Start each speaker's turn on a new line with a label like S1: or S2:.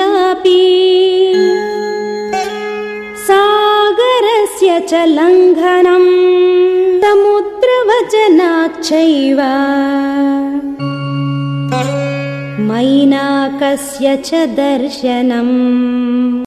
S1: चापि सागरस्य च लङ्घनम् समुद्रवचनाच्च मैनाकस्य च दर्शनम्